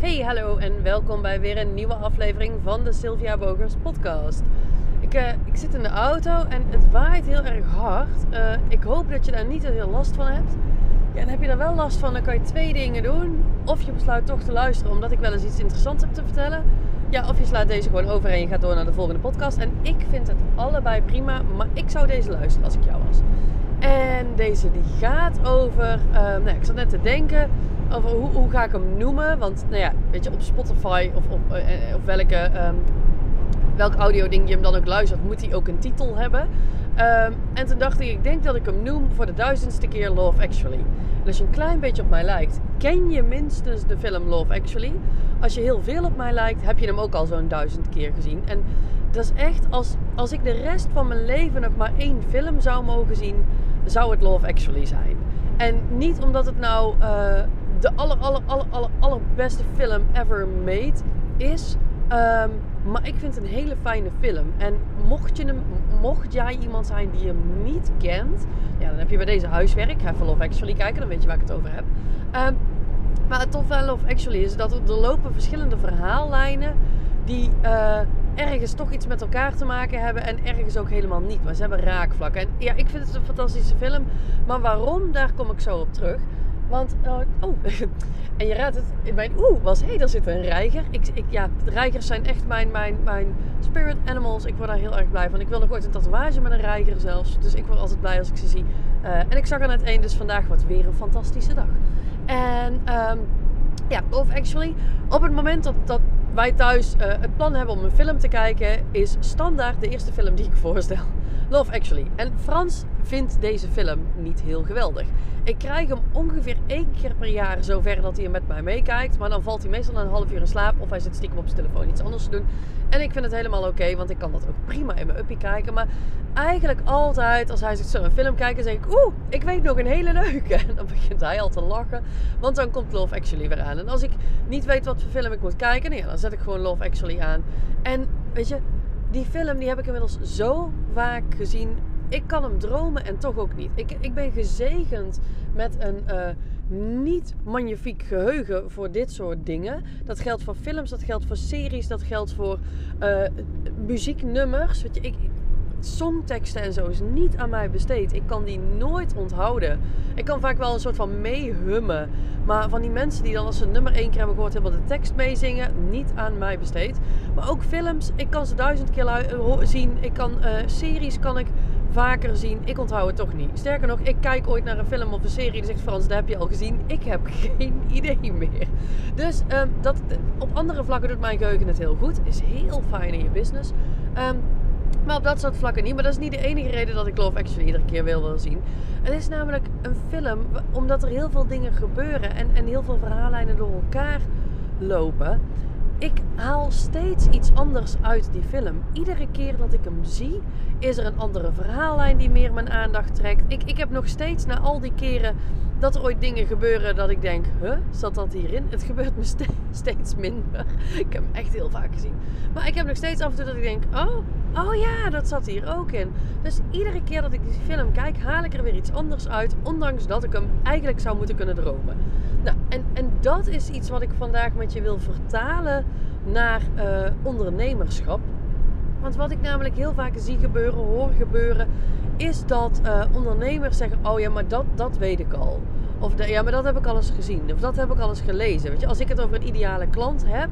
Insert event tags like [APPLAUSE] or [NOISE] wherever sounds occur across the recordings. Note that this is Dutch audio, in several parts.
Hey, hallo en welkom bij weer een nieuwe aflevering van de Sylvia Bogers podcast. Ik, uh, ik zit in de auto en het waait heel erg hard. Uh, ik hoop dat je daar niet te veel last van hebt. Ja, en heb je daar wel last van, dan kan je twee dingen doen. Of je besluit toch te luisteren omdat ik wel eens iets interessants heb te vertellen. Ja, of je slaat deze gewoon over en je gaat door naar de volgende podcast. En ik vind het allebei prima, maar ik zou deze luisteren als ik jou was. En deze die gaat over, uh, nou, ik zat net te denken over hoe, hoe ga ik hem noemen. Want nou ja, weet je, op Spotify of, of, uh, of welke, um, welk audio ding je hem dan ook luistert, moet hij ook een titel hebben. Um, en toen dacht ik, ik denk dat ik hem noem voor de duizendste keer Love Actually. En als je een klein beetje op mij lijkt, ken je minstens de film Love Actually. Als je heel veel op mij lijkt, heb je hem ook al zo'n duizend keer gezien. En dat is echt, als, als ik de rest van mijn leven nog maar één film zou mogen zien, zou het Love Actually zijn. En niet omdat het nou uh, de aller, aller, aller, aller, allerbeste film ever made is. Um, maar ik vind het een hele fijne film. En mocht, je hem, mocht jij iemand zijn die hem niet kent, ja, dan heb je bij deze huiswerk. Ga even Love Actually kijken, dan weet je waar ik het over heb. Um, maar het toffe aan Love Actually is dat er lopen verschillende verhaallijnen die uh, ergens toch iets met elkaar te maken hebben en ergens ook helemaal niet. Maar ze hebben raakvlakken. En ja, ik vind het een fantastische film. Maar waarom, daar kom ik zo op terug. Want, uh, oh, [LAUGHS] en je raadt het, mijn oeh was, hé, daar zit een reiger. Ik, ik, ja, reigers zijn echt mijn, mijn, mijn spirit animals. Ik word daar heel erg blij van. Ik wil nog ooit een tatoeage met een reiger zelfs. Dus ik word altijd blij als ik ze zie. Uh, en ik zag er net één, dus vandaag wordt weer een fantastische dag. En um, ja, Love Actually, op het moment dat, dat wij thuis uh, het plan hebben om een film te kijken, is standaard de eerste film die ik voorstel. Love Actually. En Frans vindt deze film niet heel geweldig. Ik krijg hem ongeveer één keer per jaar zover dat hij met mij meekijkt. Maar dan valt hij meestal een half uur in slaap of hij zit stiekem op zijn telefoon iets anders te doen. En ik vind het helemaal oké, want ik kan dat ook prima in mijn uppie kijken. Maar eigenlijk altijd als hij zit zo een film kijken, zeg ik oeh, ik weet nog een hele leuke. En [LAUGHS] dan begint hij al te lachen, want dan komt Love Actually weer aan. En als ik niet weet wat voor film ik moet kijken, nee, dan zet ik gewoon Love Actually aan. En weet je, die film die heb ik inmiddels zo vaak gezien. Ik kan hem dromen en toch ook niet. Ik, ik ben gezegend met een uh, niet magnifiek geheugen voor dit soort dingen. Dat geldt voor films, dat geldt voor series, dat geldt voor uh, muzieknummers. Weet je, ik, songteksten en zo is niet aan mij besteed. Ik kan die nooit onthouden. Ik kan vaak wel een soort van meehummen. Maar van die mensen die dan als ze nummer één keer hebben gehoord, helemaal de tekst meezingen, niet aan mij besteed. Maar ook films, ik kan ze duizend keer zien. Ik kan uh, series kan ik vaker zien. Ik onthoud het toch niet. Sterker nog, ik kijk ooit naar een film of een serie die zegt Frans, dat heb je al gezien. Ik heb [LAUGHS] geen idee meer. Dus um, dat, op andere vlakken doet mijn geheugen het heel goed. Is heel fijn in je business. Um, maar op dat soort vlakken niet. Maar dat is niet de enige reden dat ik Love Actually iedere keer wil zien. Het is namelijk een film omdat er heel veel dingen gebeuren en, en heel veel verhaallijnen door elkaar lopen. Ik haal steeds iets anders uit die film. Iedere keer dat ik hem zie, is er een andere verhaallijn die meer mijn aandacht trekt. Ik, ik heb nog steeds na al die keren dat er ooit dingen gebeuren dat ik denk, huh, zat dat hierin? Het gebeurt me ste [LAUGHS] steeds minder. Ik heb hem echt heel vaak gezien. Maar ik heb nog steeds af en toe dat ik denk, oh, oh ja, dat zat hier ook in. Dus iedere keer dat ik die film kijk, haal ik er weer iets anders uit. Ondanks dat ik hem eigenlijk zou moeten kunnen dromen. Nou, en, en dat is iets wat ik vandaag met je wil vertalen naar uh, ondernemerschap. Want wat ik namelijk heel vaak zie gebeuren, hoor gebeuren, is dat uh, ondernemers zeggen: Oh ja, maar dat, dat weet ik al. Of ja, maar dat heb ik al eens gezien. Of dat heb ik al eens gelezen. Weet je, als ik het over een ideale klant heb,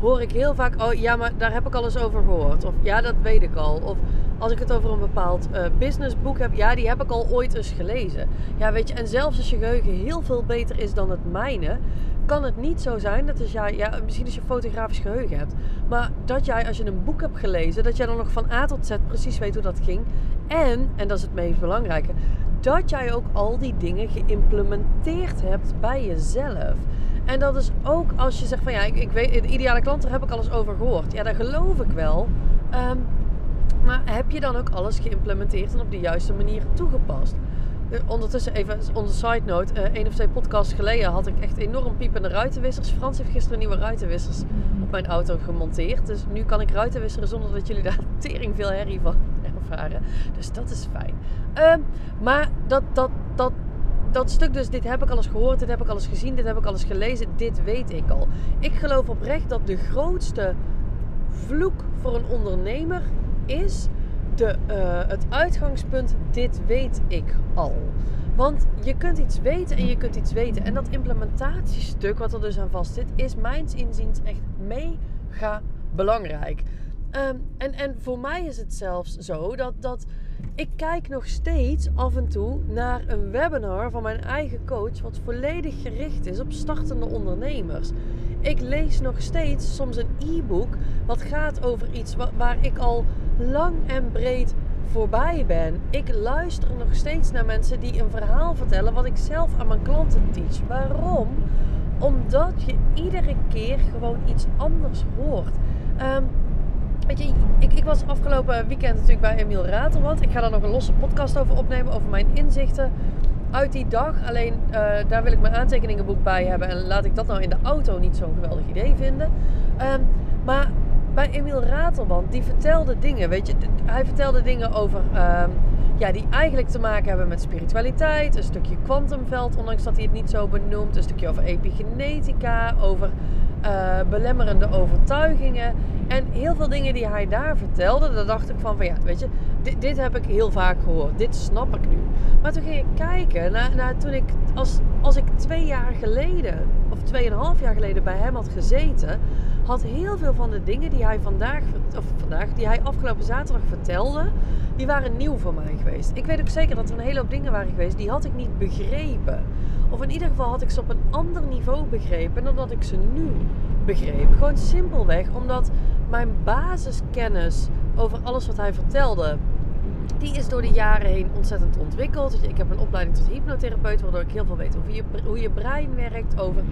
hoor ik heel vaak: Oh ja, maar daar heb ik al eens over gehoord. Of ja, dat weet ik al. Of als ik het over een bepaald uh, businessboek heb, ja, die heb ik al ooit eens gelezen. Ja, weet je, en zelfs als je geheugen heel veel beter is dan het mijne, kan het niet zo zijn dat als jij, ja, misschien als je fotografisch geheugen hebt, maar dat jij als je een boek hebt gelezen, dat jij dan nog van A tot Z precies weet hoe dat ging. En, en dat is het meest belangrijke, dat jij ook al die dingen geïmplementeerd hebt bij jezelf. En dat is ook als je zegt van ja, ik, ik weet, de ideale klant, daar heb ik alles over gehoord. Ja, dat geloof ik wel. Um, maar heb je dan ook alles geïmplementeerd en op de juiste manier toegepast? Ondertussen even onze side note. Uh, één of twee podcasts geleden had ik echt enorm piepende ruitenwissers. Frans heeft gisteren nieuwe ruitenwissers op mijn auto gemonteerd. Dus nu kan ik ruitenwisseren zonder dat jullie daar [LAUGHS] tering veel herrie van [LAUGHS] ervaren. Dus dat is fijn. Uh, maar dat, dat, dat dat stuk dus, dit heb ik alles gehoord, dit heb ik alles gezien, dit heb ik alles gelezen, dit weet ik al. Ik geloof oprecht dat de grootste vloek voor een ondernemer is de, uh, het uitgangspunt, dit weet ik al. Want je kunt iets weten en je kunt iets weten. En dat implementatiestuk wat er dus aan vast zit, is mijns inziens echt mega belangrijk. Um, en, en voor mij is het zelfs zo dat, dat ik kijk nog steeds af en toe naar een webinar van mijn eigen coach, wat volledig gericht is op startende ondernemers. Ik lees nog steeds soms een e-book wat gaat over iets waar ik al lang en breed voorbij ben. Ik luister nog steeds naar mensen die een verhaal vertellen wat ik zelf aan mijn klanten teach. Waarom? Omdat je iedere keer gewoon iets anders hoort. Um, weet je, ik, ik, was afgelopen weekend natuurlijk bij Emiel Ratelwand. Ik ga daar nog een losse podcast over opnemen, over mijn inzichten uit die dag. Alleen uh, daar wil ik mijn aantekeningenboek bij hebben. En laat ik dat nou in de auto niet zo'n geweldig idee vinden. Um, maar bij Emiel Ratelband, die vertelde dingen, weet je, hij vertelde dingen over, um, ja, die eigenlijk te maken hebben met spiritualiteit, een stukje kwantumveld, ondanks dat hij het niet zo benoemt, een stukje over epigenetica, over uh, belemmerende overtuigingen en heel veel dingen die hij daar vertelde, daar dacht ik van, van ja, weet je, dit, heb ik heel vaak gehoord, dit snap ik nu. Maar toen ging ik kijken naar toen ik, als, als ik twee jaar geleden, of tweeënhalf jaar geleden bij hem had gezeten, had heel veel van de dingen die hij vandaag, of vandaag, die hij afgelopen zaterdag vertelde, die waren nieuw voor mij geweest. Ik weet ook zeker dat er een hele hoop dingen waren geweest die had ik niet begrepen. Of in ieder geval had ik ze op een ander niveau begrepen dan dat ik ze nu begreep. Gewoon simpelweg omdat mijn basiskennis over alles wat hij vertelde die is door de jaren heen ontzettend ontwikkeld. Ik heb een opleiding tot hypnotherapeut, waardoor ik heel veel weet over je, hoe je brein werkt, over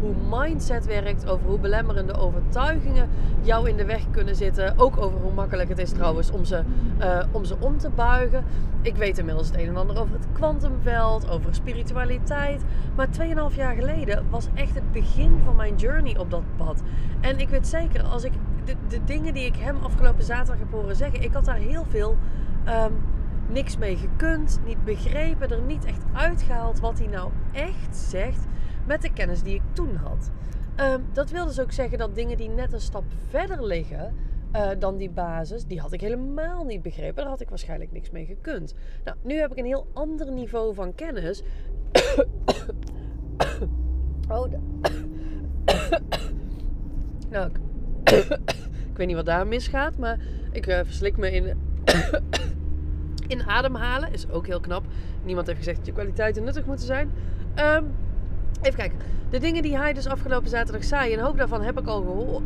hoe mindset werkt, over hoe belemmerende overtuigingen jou in de weg kunnen zitten. Ook over hoe makkelijk het is trouwens om ze, uh, om ze om te buigen. Ik weet inmiddels het een en ander over het kwantumveld, over spiritualiteit. Maar 2,5 jaar geleden was echt het begin van mijn journey op dat pad. En ik weet zeker, als ik de, de dingen die ik hem afgelopen zaterdag heb horen zeggen, ik had daar heel veel um, niks mee gekund, niet begrepen, er niet echt uitgehaald wat hij nou echt zegt met de kennis die ik toen had. Um, dat wil dus ook zeggen dat dingen die net een stap verder liggen uh, dan die basis, die had ik helemaal niet begrepen. Daar had ik waarschijnlijk niks mee gekund. Nou, nu heb ik een heel ander niveau van kennis. [COUGHS] oh, [COUGHS] nou, ik, [COUGHS] ik weet niet wat daar misgaat, maar ik uh, verslik me in [COUGHS] in ademhalen is ook heel knap. Niemand heeft gezegd dat je kwaliteiten nuttig moeten zijn. Um, even kijken. De dingen die hij dus afgelopen zaterdag zei, een hoop daarvan heb ik al gehoord.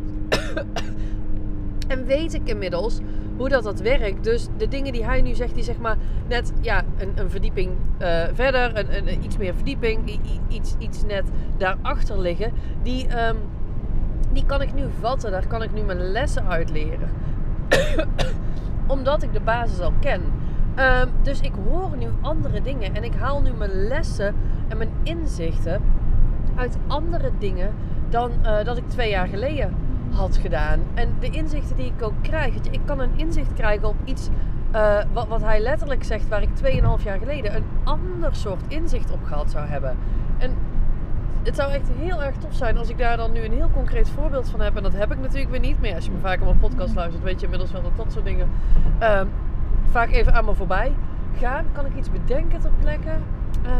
[COUGHS] en weet ik inmiddels hoe dat, dat werkt. Dus de dingen die hij nu zegt, die zeg maar net ja, een, een verdieping uh, verder, een, een, iets meer verdieping, iets, iets net daarachter liggen, die, um, die kan ik nu vatten. Daar kan ik nu mijn lessen uit leren. [COUGHS] Omdat ik de basis al ken. Um, dus ik hoor nu andere dingen en ik haal nu mijn lessen en mijn inzichten uit andere dingen dan uh, dat ik twee jaar geleden had gedaan. En de inzichten die ik ook krijg, ik kan een inzicht krijgen op iets uh, wat, wat hij letterlijk zegt, waar ik 2,5 jaar geleden een ander soort inzicht op gehad zou hebben. En het zou echt heel erg tof zijn als ik daar dan nu een heel concreet voorbeeld van heb. En dat heb ik natuurlijk weer niet. Maar als je me vaak op mijn podcast luistert, weet je inmiddels wel dat dat soort dingen uh, vaak even aan me voorbij gaan. Kan ik iets bedenken ter plekke? Uh,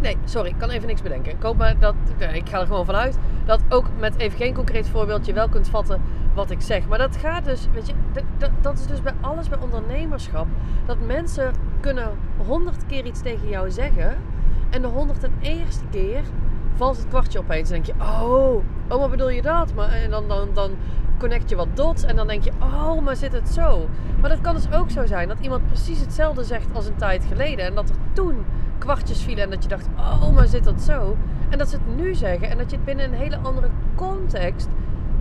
nee, sorry, ik kan even niks bedenken. Ik hoop maar dat, ik ga er gewoon vanuit, dat ook met even geen concreet voorbeeld je wel kunt vatten wat ik zeg. Maar dat gaat dus, weet je, dat, dat is dus bij alles bij ondernemerschap. Dat mensen kunnen honderd keer iets tegen jou zeggen. En de honderd en eerste keer valt het kwartje opeens. En denk je, oh, oh, wat bedoel je dat? Maar, en dan, dan, dan connect je wat dots en dan denk je, oh, maar zit het zo? Maar dat kan dus ook zo zijn dat iemand precies hetzelfde zegt als een tijd geleden. En dat er toen kwartjes vielen en dat je dacht, oh, maar zit dat zo? En dat ze het nu zeggen en dat je het binnen een hele andere context,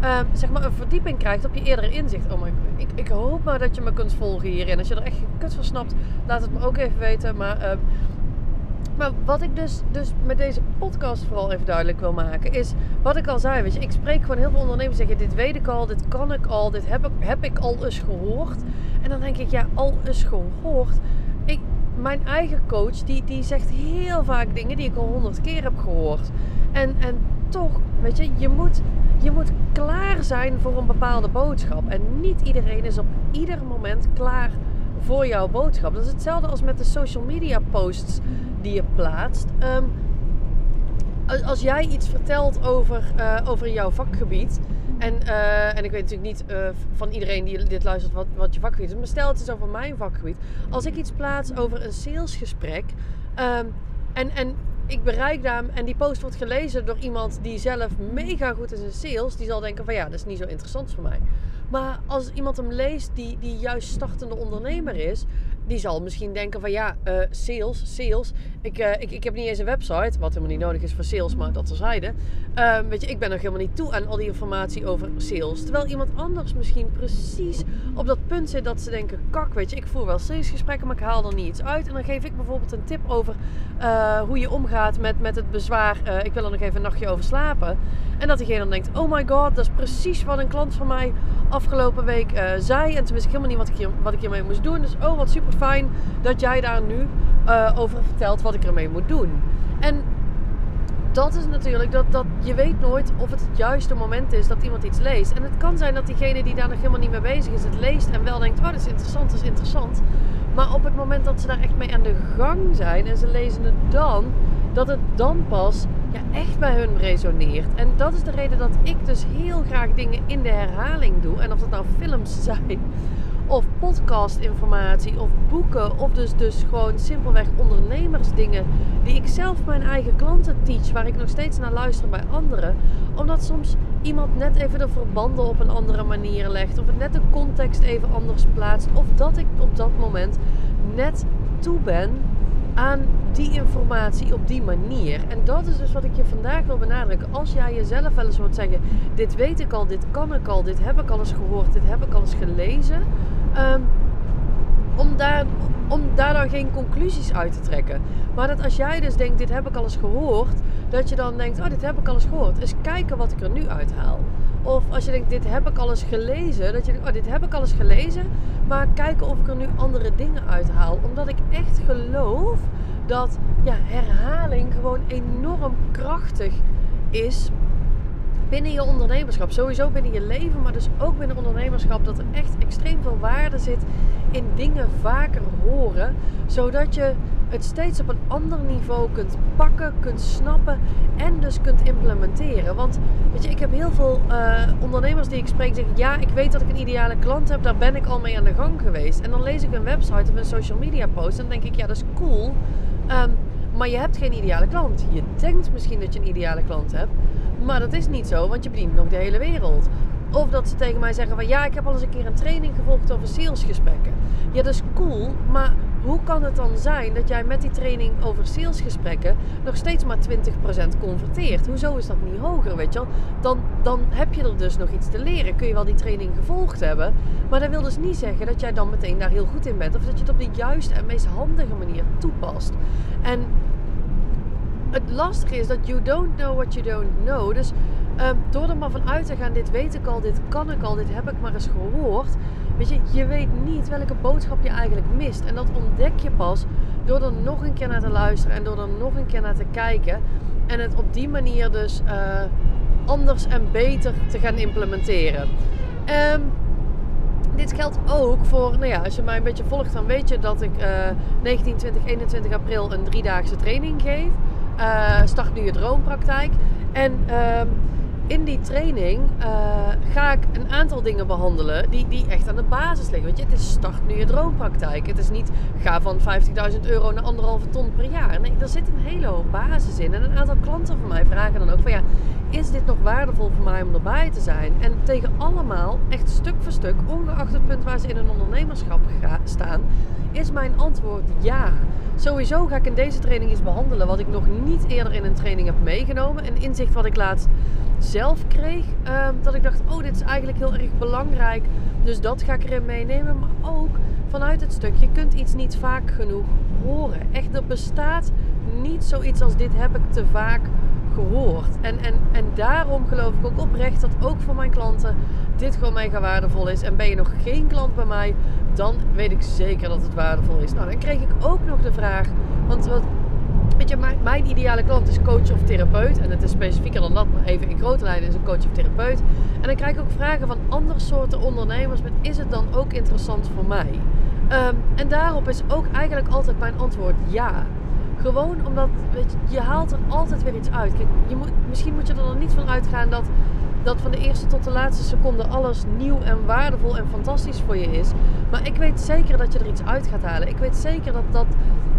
uh, zeg maar, een verdieping krijgt op je eerdere inzicht. Oh my, ik, ik hoop maar dat je me kunt volgen hierin. Als je er echt kut van snapt, laat het me ook even weten. Maar... Uh, maar wat ik dus, dus met deze podcast vooral even duidelijk wil maken, is wat ik al zei. Weet je, ik spreek gewoon heel veel ondernemers zeggen: Dit weet ik al, dit kan ik al, dit heb ik, heb ik al eens gehoord. En dan denk ik: Ja, al eens gehoord. Ik, mijn eigen coach, die, die zegt heel vaak dingen die ik al honderd keer heb gehoord. En, en toch, weet je, je moet, je moet klaar zijn voor een bepaalde boodschap. En niet iedereen is op ieder moment klaar voor jouw boodschap. Dat is hetzelfde als met de social media posts die je plaatst. Ehm, als jij iets vertelt over, uh, over jouw vakgebied. En, uh, en ik weet natuurlijk niet uh, van iedereen die dit luistert wat, wat je vakgebied is. Maar stel het is over mijn vakgebied. Als ik iets plaats over een salesgesprek. Um, en, en ik bereik daar en die post wordt gelezen door iemand die zelf mega goed is in sales. Die zal denken van ja, dat is niet zo interessant voor mij. Maar als iemand hem leest die, die juist startende ondernemer is, die zal misschien denken van ja, uh, sales, sales. Ik, uh, ik, ik heb niet eens een website, wat helemaal niet nodig is voor sales, maar dat terzijde. Uh, weet je, ik ben nog helemaal niet toe aan al die informatie over sales. Terwijl iemand anders misschien precies op dat punt zit dat ze denken, kak, weet je, ik voer wel salesgesprekken, maar ik haal er niet iets uit. En dan geef ik bijvoorbeeld een tip over uh, hoe je omgaat met, met het bezwaar, ik wil er nog even een nachtje over slapen. En dat diegene dan denkt, oh my god, dat is precies wat een klant van mij afgelopen week uh, zei. En toen wist ik helemaal niet wat ik, hier, wat ik hiermee moest doen. Dus oh, wat super fijn dat jij daar nu uh, over vertelt wat ik ermee moet doen. En dat is natuurlijk dat, dat je weet nooit of het het juiste moment is dat iemand iets leest. En het kan zijn dat diegene die daar nog helemaal niet mee bezig is, het leest en wel denkt: oh, dat is interessant, dat is interessant. Maar op het moment dat ze daar echt mee aan de gang zijn en ze lezen het dan, dat het dan pas ja, echt bij hun resoneert. En dat is de reden dat ik dus heel graag dingen in de herhaling doe. En of dat nou films [LAUGHS] zijn, of podcastinformatie, of boeken, of dus, dus gewoon simpelweg ondernemersdingen die ik zelf mijn eigen klanten teach, waar ik nog steeds naar luister bij anderen. Omdat soms iemand net even de verbanden op een andere manier legt, of het net de context even anders plaatst, of dat ik op dat moment net toe ben aan die informatie op die manier. En dat is dus wat ik je vandaag wil benadrukken. Als jij jezelf wel eens hoort zeggen: Dit weet ik al, dit kan ik al, dit heb ik al eens gehoord, dit heb ik al eens gelezen. Um, om, daar, om daar dan geen conclusies uit te trekken. Maar dat als jij dus denkt: Dit heb ik al eens gehoord, dat je dan denkt: Oh, dit heb ik al eens gehoord. Eens kijken wat ik er nu uithaal. Of als je denkt, dit heb ik al eens gelezen. Dat je denkt, oh, dit heb ik al eens gelezen. Maar kijken of ik er nu andere dingen uithaal. Omdat ik echt geloof dat ja, herhaling gewoon enorm krachtig is binnen je ondernemerschap. Sowieso binnen je leven, maar dus ook binnen ondernemerschap. Dat er echt extreem veel waarde zit in dingen vaker horen. Zodat je het steeds op een ander niveau kunt pakken, kunt snappen en dus kunt implementeren. Want weet je, ik heb heel veel uh, ondernemers die ik spreek zeggen: Ja, ik weet dat ik een ideale klant heb, daar ben ik al mee aan de gang geweest. En dan lees ik een website of een social media post en dan denk ik: Ja, dat is cool. Um, maar je hebt geen ideale klant. Je denkt misschien dat je een ideale klant hebt, maar dat is niet zo, want je bedient nog de hele wereld. Of dat ze tegen mij zeggen van ja, ik heb al eens een keer een training gevolgd over salesgesprekken. Ja, dat is cool, maar hoe kan het dan zijn dat jij met die training over salesgesprekken nog steeds maar 20% converteert? Hoezo is dat niet hoger, weet je wel? Dan, dan heb je er dus nog iets te leren. Kun je wel die training gevolgd hebben, maar dat wil dus niet zeggen dat jij dan meteen daar heel goed in bent. Of dat je het op de juiste en meest handige manier toepast. En het lastige is dat you don't know what you don't know. Dus um, door er maar van uit te gaan, dit weet ik al, dit kan ik al, dit heb ik maar eens gehoord. Weet je, je weet niet welke boodschap je eigenlijk mist. En dat ontdek je pas door er nog een keer naar te luisteren en door er nog een keer naar te kijken. En het op die manier dus uh, anders en beter te gaan implementeren. Um, dit geldt ook voor, nou ja, als je mij een beetje volgt, dan weet je dat ik uh, 19, 20, 21 april een driedaagse training geef. Uh, start nu je droompraktijk. En uh, in die training uh, ga ik een aantal dingen behandelen die, die echt aan de basis liggen. Weet je, het is start nu je droompraktijk. Het is niet ga van 50.000 euro naar anderhalve ton per jaar. Nee, er zit een hele hoop basis in. En een aantal klanten van mij vragen dan ook van ja, is dit nog waardevol voor mij om erbij te zijn? En tegen allemaal, echt stuk voor stuk, ongeacht het punt waar ze in een ondernemerschap staan, is mijn antwoord ja. Sowieso ga ik in deze training iets behandelen wat ik nog niet eerder in een training heb meegenomen. Een inzicht wat ik laatst zelf kreeg. Ehm, dat ik dacht, oh, dit is eigenlijk heel erg belangrijk. Dus dat ga ik erin meenemen. Maar ook vanuit het stuk, je kunt iets niet vaak genoeg horen. Echt, er bestaat niet zoiets als dit heb ik te vaak. En, en, en daarom geloof ik ook oprecht dat ook voor mijn klanten dit gewoon mega waardevol is. En ben je nog geen klant bij mij, dan weet ik zeker dat het waardevol is. Nou, dan kreeg ik ook nog de vraag, want wat, weet je, mijn, mijn ideale klant is coach of therapeut. En het is specifieker dan dat, maar even in grote lijnen is een coach of therapeut. En dan krijg ik ook vragen van andere soorten ondernemers met is het dan ook interessant voor mij? Ehm, en daarop is ook eigenlijk altijd mijn antwoord ja. Gewoon omdat weet je, je haalt er altijd weer iets uit. Kijk, je moet, misschien moet je er dan niet van uitgaan dat, dat van de eerste tot de laatste seconde alles nieuw en waardevol en fantastisch voor je is. Maar ik weet zeker dat je er iets uit gaat halen. Ik weet zeker dat, dat,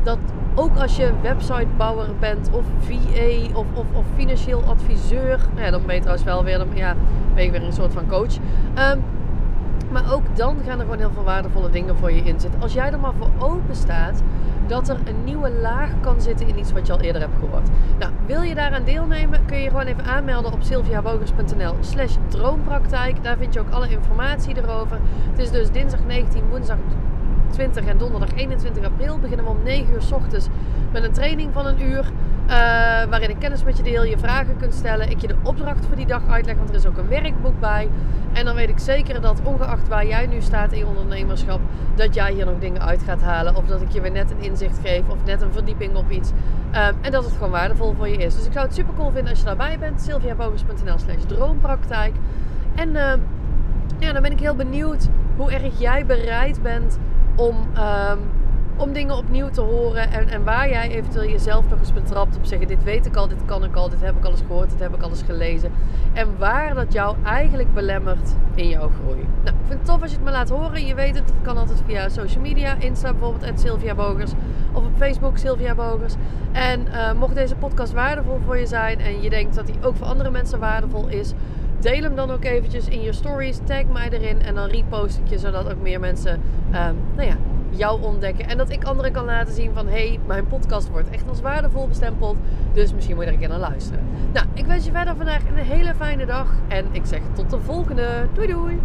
dat ook als je websitebouwer bent of VA of, of, of financieel adviseur. Nou ja, dan ben je trouwens wel weer, ja, ben je weer een soort van coach. Um, maar ook dan gaan er gewoon heel veel waardevolle dingen voor je in zitten. Als jij er maar voor open staat dat er een nieuwe laag kan zitten in iets wat je al eerder hebt gehoord. Nou, wil je daaraan deelnemen, kun je gewoon even aanmelden op sylviabogers.nl slash droompraktijk. Daar vind je ook alle informatie erover. Het is dus dinsdag 19, woensdag 20 en donderdag 21 april. Beginnen we om 9 uur s ochtends met een training van een uur. Uh, waarin ik kennis met je deel, je vragen kunt stellen. Ik je de opdracht voor die dag uitleg, want er is ook een werkboek bij. En dan weet ik zeker dat ongeacht waar jij nu staat in je ondernemerschap, dat jij hier nog dingen uit gaat halen. Of dat ik je weer net een inzicht geef of net een verdieping op iets. Um, en dat het gewoon waardevol voor je is. Dus ik zou het super cool vinden als je daarbij bent. sylviabogers.nl slash droompraktijk. En uh, ja, dan ben ik heel benieuwd hoe erg jij bereid bent om... Um, om dingen opnieuw te horen en, en waar jij eventueel jezelf nog eens betrapt op zeggen: Dit weet ik al, dit kan ik al, dit heb ik al eens gehoord, dit heb ik al eens gelezen. En waar dat jou eigenlijk belemmert in jouw groei. Nou, ik vind het tof als je het me laat horen. Je weet het, het kan altijd via social media, Insta bijvoorbeeld, Sylvia Bogers. Of op Facebook, Sylvia Bogers. En uh, mocht deze podcast waardevol voor je zijn en je denkt dat die ook voor andere mensen waardevol is. Deel hem dan ook eventjes in je stories. Tag mij erin en dan repost ik je zodat ook meer mensen um, nou ja, jou ontdekken. En dat ik anderen kan laten zien van... hé, hey, mijn podcast wordt echt als waardevol bestempeld. Dus misschien moet je er een keer naar luisteren. Nou, ik wens je verder vandaag een hele fijne dag. En ik zeg tot de volgende. Doei doei!